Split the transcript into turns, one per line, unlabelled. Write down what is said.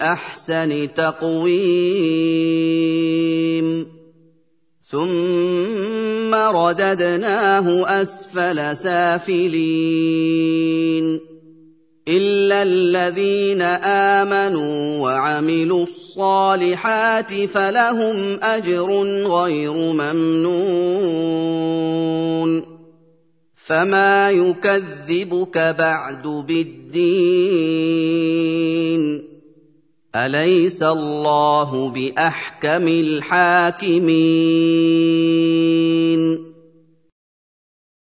احسن تقويم. ثم رددناه أسفل سافلين. إلا الذين آمنوا وعملوا الصالحات فلهم أجر غير ممنون. فما يكذبك بعد بالدين. أليس الله بأحكم الحاكمين؟